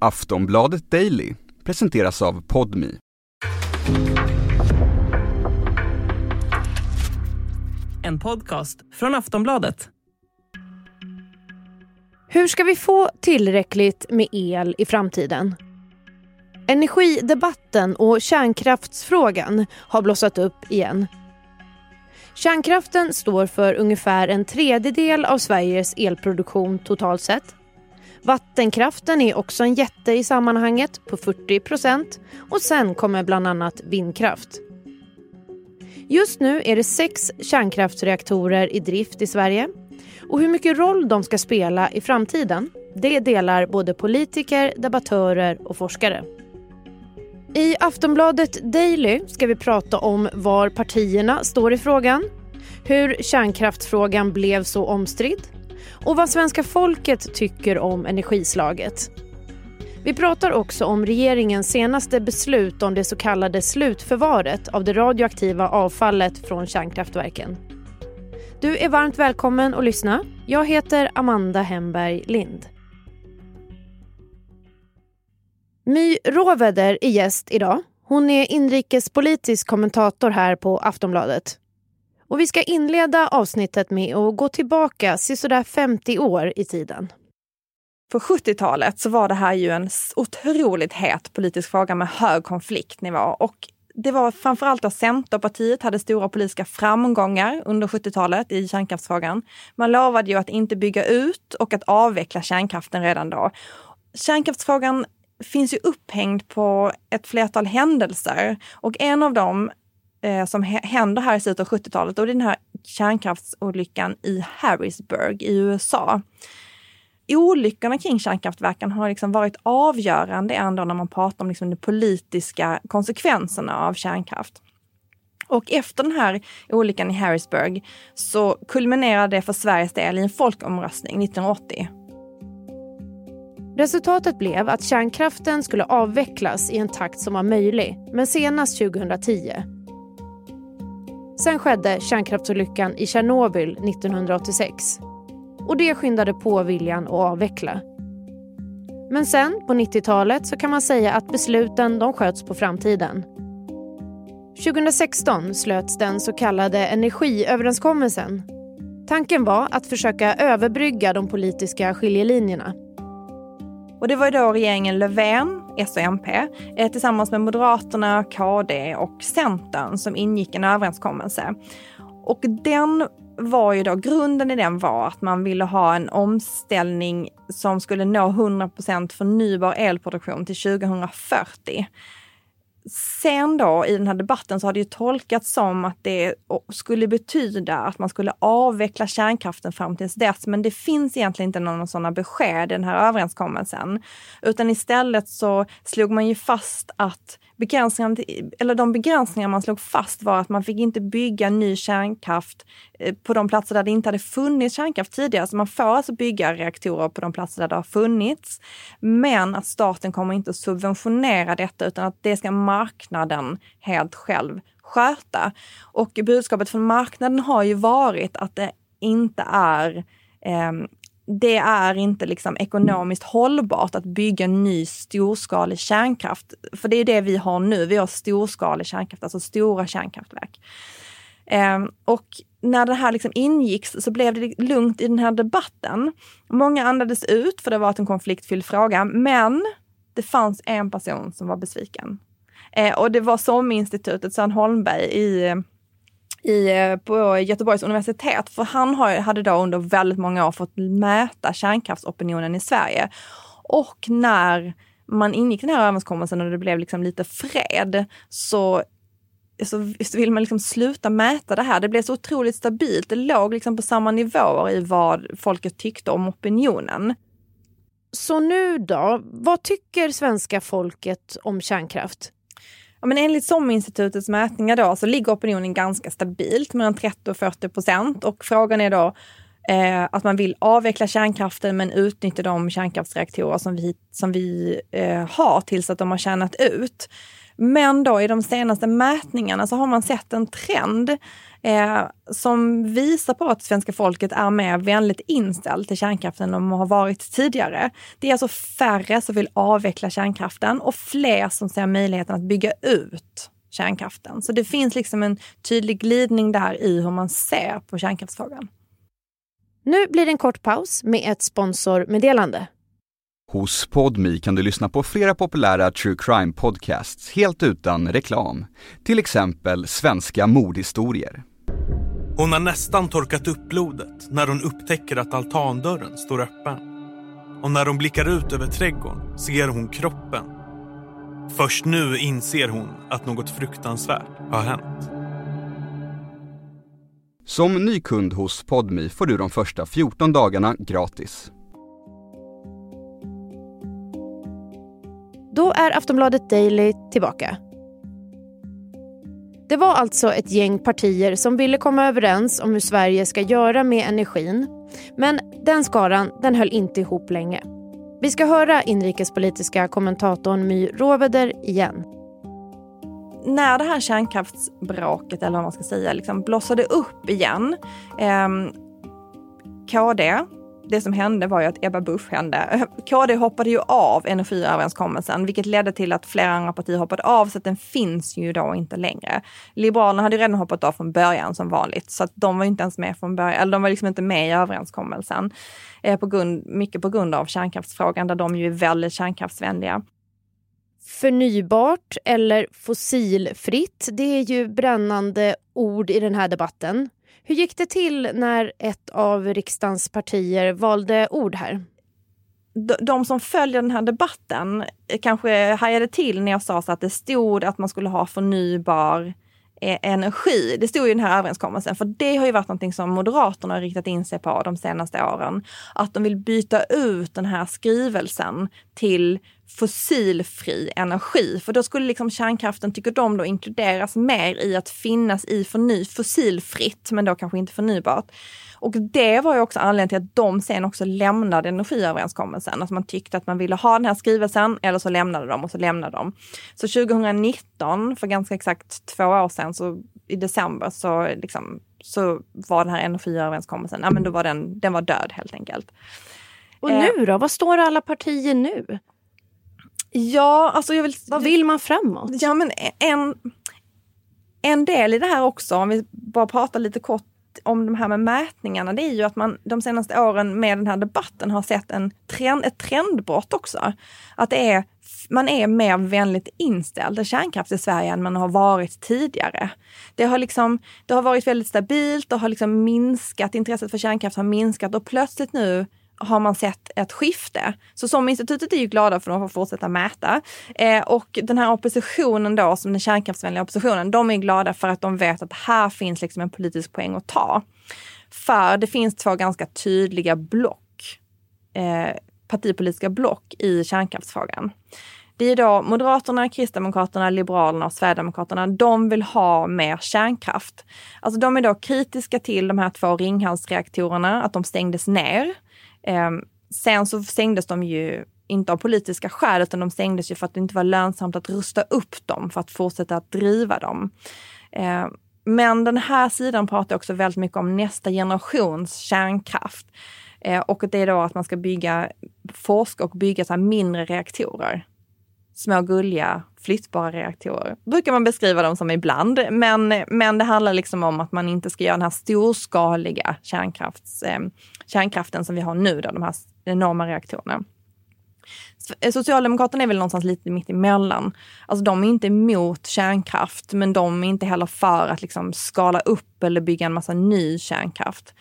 Aftonbladet Daily presenteras av Podmi. En podcast från Aftonbladet. Hur ska vi få tillräckligt med el i framtiden? Energidebatten och kärnkraftsfrågan har blossat upp igen. Kärnkraften står för ungefär en tredjedel av Sveriges elproduktion totalt sett. Vattenkraften är också en jätte i sammanhanget på 40 procent och sen kommer bland annat vindkraft. Just nu är det sex kärnkraftsreaktorer i drift i Sverige. Och hur mycket roll de ska spela i framtiden det delar både politiker, debattörer och forskare. I Aftonbladet Daily ska vi prata om var partierna står i frågan, hur kärnkraftsfrågan blev så omstridd och vad svenska folket tycker om energislaget. Vi pratar också om regeringens senaste beslut om det så kallade slutförvaret av det radioaktiva avfallet från kärnkraftverken. Du är varmt välkommen att lyssna. Jag heter Amanda Hemberg Lind. My Råväder är gäst idag. Hon är inrikespolitisk kommentator här på Aftonbladet. Och vi ska inleda avsnittet med att gå tillbaka sådär 50 år i tiden. På 70-talet så var det här ju en otroligt het politisk fråga med hög konfliktnivå och det var framförallt då Centerpartiet hade stora politiska framgångar under 70-talet i kärnkraftsfrågan. Man lovade ju att inte bygga ut och att avveckla kärnkraften redan då. Kärnkraftsfrågan finns ju upphängd på ett flertal händelser och en av dem eh, som händer här i slutet av 70-talet och det är den här kärnkraftsolyckan i Harrisburg i USA. Olyckorna kring kärnkraftverken har liksom varit avgörande ändå när man pratar om liksom de politiska konsekvenserna av kärnkraft. Och efter den här olyckan i Harrisburg så kulminerade det för Sveriges del i en folkomröstning 1980 Resultatet blev att kärnkraften skulle avvecklas i en takt som var möjlig, men senast 2010. Sen skedde kärnkraftsolyckan i Tjernobyl 1986. Och det skyndade på viljan att avveckla. Men sen, på 90-talet, så kan man säga att besluten de sköts på framtiden. 2016 slöts den så kallade energiöverenskommelsen. Tanken var att försöka överbrygga de politiska skiljelinjerna. Och det var då regeringen Löfven, S och MP, eh, tillsammans med Moderaterna, KD och Centern som ingick en överenskommelse. Och den var ju då, grunden i den var att man ville ha en omställning som skulle nå 100% förnybar elproduktion till 2040 sen då i den här debatten så har det ju tolkats som att det skulle betyda att man skulle avveckla kärnkraften fram tills dess. Men det finns egentligen inte några sådana besked i den här överenskommelsen. Utan istället så slog man ju fast att begränsningarna, eller de begränsningar man slog fast var att man fick inte bygga ny kärnkraft eh, på de platser där det inte hade funnits kärnkraft tidigare. Så man får alltså bygga reaktorer på de platser där det har funnits. Men att staten kommer inte att subventionera detta utan att det ska marknaden helt själv sköta. Och budskapet från marknaden har ju varit att det inte är eh, det är inte liksom ekonomiskt hållbart att bygga ny storskalig kärnkraft. För det är det vi har nu. Vi har storskalig kärnkraft, alltså stora kärnkraftverk. Eh, och när det här liksom ingicks så blev det lugnt i den här debatten. Många andades ut för det var en konfliktfylld fråga, men det fanns en person som var besviken. Eh, och det var SOM-institutet, Sören Holmberg i i, eh, på Göteborgs universitet. För han har, hade då under väldigt många år fått mäta kärnkraftsopinionen i Sverige. Och när man ingick den här överenskommelsen och det blev liksom lite fred så så, vill man liksom sluta mäta det här. Det blev så otroligt stabilt. Det låg liksom på samma nivåer i vad folket tyckte om opinionen. Så nu då, vad tycker svenska folket om kärnkraft? Ja, men enligt SOM-institutets mätningar då, så ligger opinionen ganska stabilt mellan 30 och 40 procent. Och frågan är då, Eh, att man vill avveckla kärnkraften men utnyttja de kärnkraftsreaktorer som vi, som vi eh, har tills att de har tjänat ut. Men då i de senaste mätningarna så har man sett en trend eh, som visar på att svenska folket är mer vänligt inställt till kärnkraften än de har varit tidigare. Det är alltså färre som vill avveckla kärnkraften och fler som ser möjligheten att bygga ut kärnkraften. Så det finns liksom en tydlig glidning där i hur man ser på kärnkraftsfrågan. Nu blir det en kort paus med ett sponsormeddelande. Hos Podmi kan du lyssna på flera populära true crime podcasts helt utan reklam. Till exempel Svenska mordhistorier. Hon har nästan torkat upp blodet när hon upptäcker att altandörren står öppen. Och när hon blickar ut över trädgården ser hon kroppen. Först nu inser hon att något fruktansvärt har hänt. Som ny kund hos Podmi får du de första 14 dagarna gratis. Då är Aftonbladet Daily tillbaka. Det var alltså ett gäng partier som ville komma överens om hur Sverige ska göra med energin. Men den skaran den höll inte ihop länge. Vi ska höra inrikespolitiska kommentatorn My Råveder igen. När det här kärnkraftsbråket, eller vad man ska säga, liksom blossade upp igen. Eh, KD det som hände var ju att Ebba Busch hände. KD hoppade ju av energiöverenskommelsen, vilket ledde till att flera andra partier hoppade av, så att den finns ju då inte längre. Liberalerna hade ju redan hoppat av från början som vanligt, så att de var inte ens med från början, eller de var liksom inte med i överenskommelsen. Eh, på grund, mycket på grund av kärnkraftsfrågan, där de ju är väldigt kärnkraftsvänliga. Förnybart eller fossilfritt, det är ju brännande ord i den här debatten. Hur gick det till när ett av riksdagens partier valde ord här? De som följer den här debatten eh, kanske hajade till när jag sa så att det stod att man skulle ha förnybar eh, Eh, energi. Det stod i den här överenskommelsen, för det har ju varit någonting som Moderaterna har riktat in sig på de senaste åren. Att de vill byta ut den här skrivelsen till fossilfri energi. För då skulle liksom kärnkraften, tycker de, då inkluderas mer i att finnas i förny, fossilfritt, men då kanske inte förnybart. Och det var ju också anledningen till att de sen också lämnade energiöverenskommelsen. Att man tyckte att man ville ha den här skrivelsen eller så lämnade de och så lämnade de. Så 2019, för ganska exakt två år sedan, så i december så, liksom, så var den här energiöverenskommelsen, ja men då var den, den var död helt enkelt. Och nu då? Vad står alla partier nu? Ja, alltså jag vill... Vad vill man framåt? Ja, men en, en del i det här också, om vi bara pratar lite kort om de här med mätningarna, det är ju att man de senaste åren med den här debatten har sett en trend, ett trendbrott också. Att det är, man är mer vänligt inställd till kärnkraft i Sverige än man har varit tidigare. Det har, liksom, det har varit väldigt stabilt, och har liksom minskat, intresset för kärnkraft har minskat och plötsligt nu har man sett ett skifte. Så SOM-institutet är ju glada för att de får fortsätta mäta. Eh, och den här oppositionen då, som den kärnkraftsvänliga oppositionen, de är glada för att de vet att här finns liksom en politisk poäng att ta. För det finns två ganska tydliga block, eh, partipolitiska block i kärnkraftsfrågan. Det är då Moderaterna, Kristdemokraterna, Liberalerna och Sverigedemokraterna. De vill ha mer kärnkraft. Alltså de är då kritiska till de här två Ringhalsreaktorerna, att de stängdes ner. Eh, sen så stängdes de ju inte av politiska skäl, utan de stängdes ju för att det inte var lönsamt att rusta upp dem för att fortsätta att driva dem. Eh, men den här sidan pratar också väldigt mycket om nästa generations kärnkraft. Eh, och det är då att man ska bygga, forska och bygga så mindre reaktorer. Små gulliga flyttbara reaktorer. Brukar man beskriva dem som ibland, men, men det handlar liksom om att man inte ska göra den här storskaliga kärnkrafts, eh, kärnkraften som vi har nu, då, de här enorma reaktorerna. Eh, Socialdemokraterna är väl någonstans lite mitt emellan. Alltså de är inte emot kärnkraft, men de är inte heller för att liksom skala upp eller bygga en massa ny kärnkraft.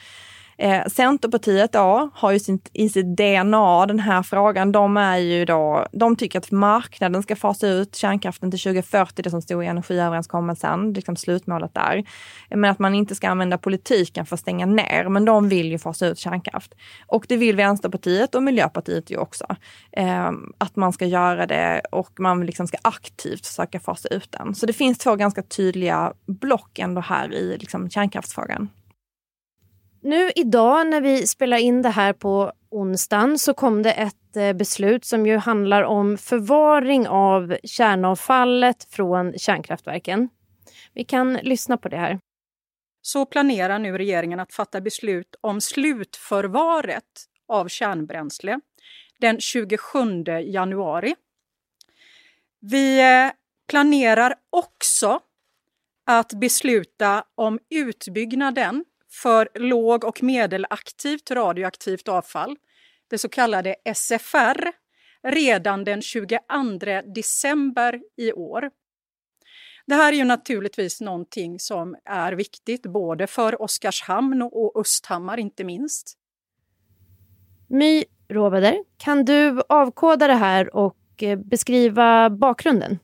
Eh, Centerpartiet ja, har ju sin, i sitt DNA den här frågan. De är ju då, de tycker att marknaden ska fasa ut kärnkraften till 2040, det som stod i energiöverenskommelsen, liksom slutmålet där. Men att man inte ska använda politiken för att stänga ner, men de vill ju fasa ut kärnkraft. Och det vill Vänsterpartiet och Miljöpartiet ju också. Eh, att man ska göra det och man liksom ska aktivt försöka fasa ut den. Så det finns två ganska tydliga block ändå här i liksom kärnkraftsfrågan. Nu idag när vi spelar in det här på onsdagen så kom det ett eh, beslut som ju handlar om förvaring av kärnavfallet från kärnkraftverken. Vi kan lyssna på det här. Så planerar nu regeringen att fatta beslut om slutförvaret av kärnbränsle den 27 januari. Vi eh, planerar också att besluta om utbyggnaden för låg och medelaktivt radioaktivt avfall, det så kallade SFR, redan den 22 december i år. Det här är ju naturligtvis någonting som är viktigt både för Oskarshamn och Östhammar inte minst. My Råvader, kan du avkoda det här och eh, beskriva bakgrunden?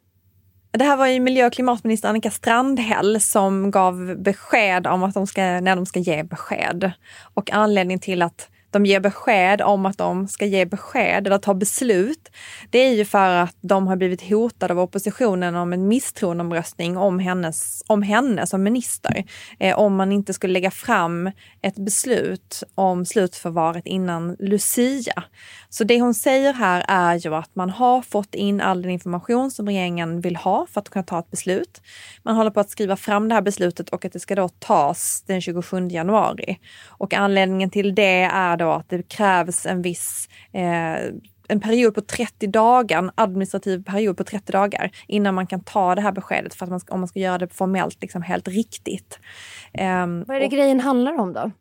Det här var ju miljö och klimatminister Annika Strandhäll som gav besked om att de ska, när de ska ge besked. Och anledningen till att de ger besked om att de ska ge besked eller ta beslut, det är ju för att de har blivit hotade av oppositionen om en misstroendeomröstning om, hennes, om henne som minister. Eh, om man inte skulle lägga fram ett beslut om slutförvaret innan Lucia. Så det hon säger här är ju att man har fått in all den information som regeringen vill ha för att kunna ta ett beslut. Man håller på att skriva fram det här beslutet och att det ska då tas den 27 januari. Och anledningen till det är då att det krävs en viss eh, en period på 30 dagar, en administrativ period på 30 dagar innan man kan ta det här beskedet för att man ska, om man ska göra det formellt liksom helt riktigt. Um, Vad är det och, grejen handlar om då?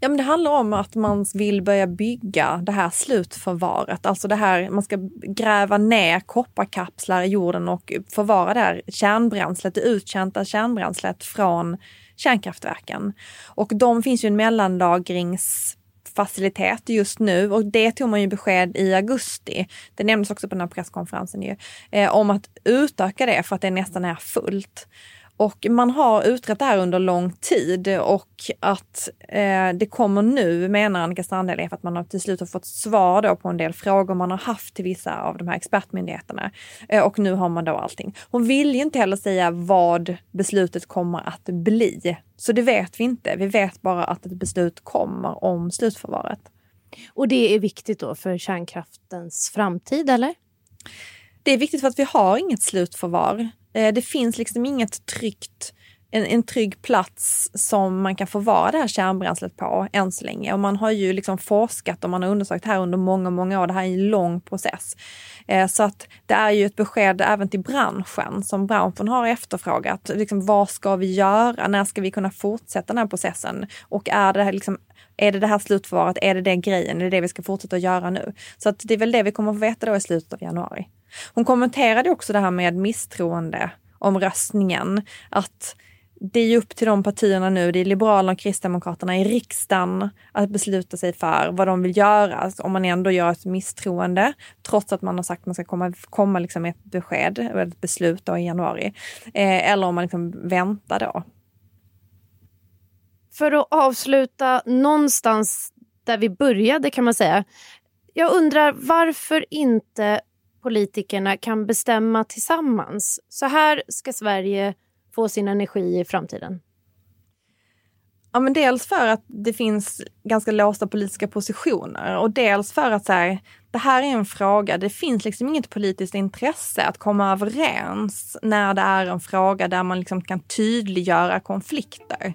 Ja, men det handlar om att man vill börja bygga det här slutförvaret. Alltså det här, man ska gräva ner kopparkapslar i jorden och förvara det här kärnbränslet, det uttjänta kärnbränslet från kärnkraftverken. Och de finns ju en mellanlagringsfacilitet just nu och det tog man ju besked i augusti. Det nämndes också på den här presskonferensen ju, eh, om att utöka det för att det nästan är fullt. Och man har utrett det här under lång tid och att eh, det kommer nu, menar Annika Strandhäll, är för att man har till slut har fått svar då på en del frågor man har haft till vissa av de här expertmyndigheterna. Eh, och nu har man då allting. Hon vill ju inte heller säga vad beslutet kommer att bli. Så det vet vi inte. Vi vet bara att ett beslut kommer om slutförvaret. Och det är viktigt då för kärnkraftens framtid, eller? Det är viktigt för att vi har inget slutförvar. Eh, det finns liksom inget tryggt en, en trygg plats som man kan förvara det här kärnbränslet på än så länge. Och man har ju liksom forskat och man har undersökt det här under många, många år. Det här är en lång process. Eh, så att det är ju ett besked även till branschen som branschen har efterfrågat. Liksom, vad ska vi göra? När ska vi kunna fortsätta den här processen? Och är det liksom är det det här slutförvaret? Är det det grejen? Är det det vi ska fortsätta att göra nu? Så att det är väl det vi kommer att få veta då i slutet av januari. Hon kommenterade också det här med misstroende omröstningen. Att det är upp till de partierna nu, det är Liberalerna och Kristdemokraterna i riksdagen att besluta sig för vad de vill göra. Alltså om man ändå gör ett misstroende, trots att man har sagt att man ska komma, komma liksom med ett besked, ett beslut då i januari. Eh, eller om man liksom väntar då. För att avsluta någonstans där vi började kan man säga. Jag undrar varför inte politikerna kan bestämma tillsammans. Så här ska Sverige få sin energi i framtiden. Ja, men dels för att det finns ganska låsta politiska positioner och dels för att så här, det här är en fråga, det finns liksom inget politiskt intresse att komma överens när det är en fråga där man liksom kan tydliggöra konflikter.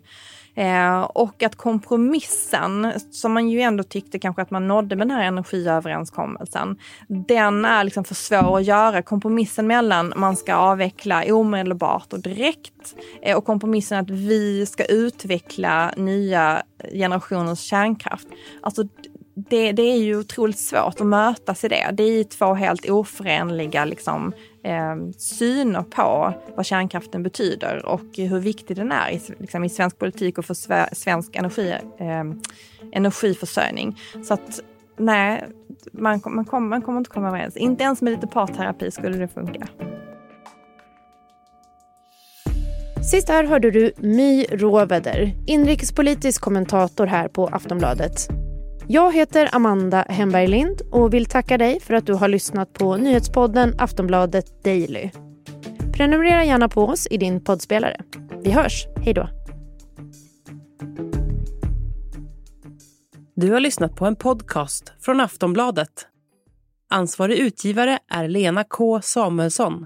Eh, och att kompromissen, som man ju ändå tyckte kanske att man nådde med den här energiöverenskommelsen, den är liksom för svår att göra. Kompromissen mellan man ska avveckla omedelbart och direkt eh, och kompromissen att vi ska utveckla nya generationers kärnkraft. Alltså det, det, är ju otroligt svårt att mötas i det. Det är två helt oförenliga liksom, eh, syner på vad kärnkraften betyder och hur viktig den är i, liksom, i svensk politik och för svensk energi, eh, energiförsörjning. Så att nej, man, man, kom, man kommer inte komma överens. Inte ens med lite parterapi skulle det funka. Sist här hörde du My Råveder, inrikespolitisk kommentator här på Aftonbladet. Jag heter Amanda Hemberg Lind och vill tacka dig för att du har lyssnat på nyhetspodden Aftonbladet Daily. Prenumerera gärna på oss i din poddspelare. Vi hörs. Hej då. Du har lyssnat på en podcast från Aftonbladet. Ansvarig utgivare är Lena K Samuelsson.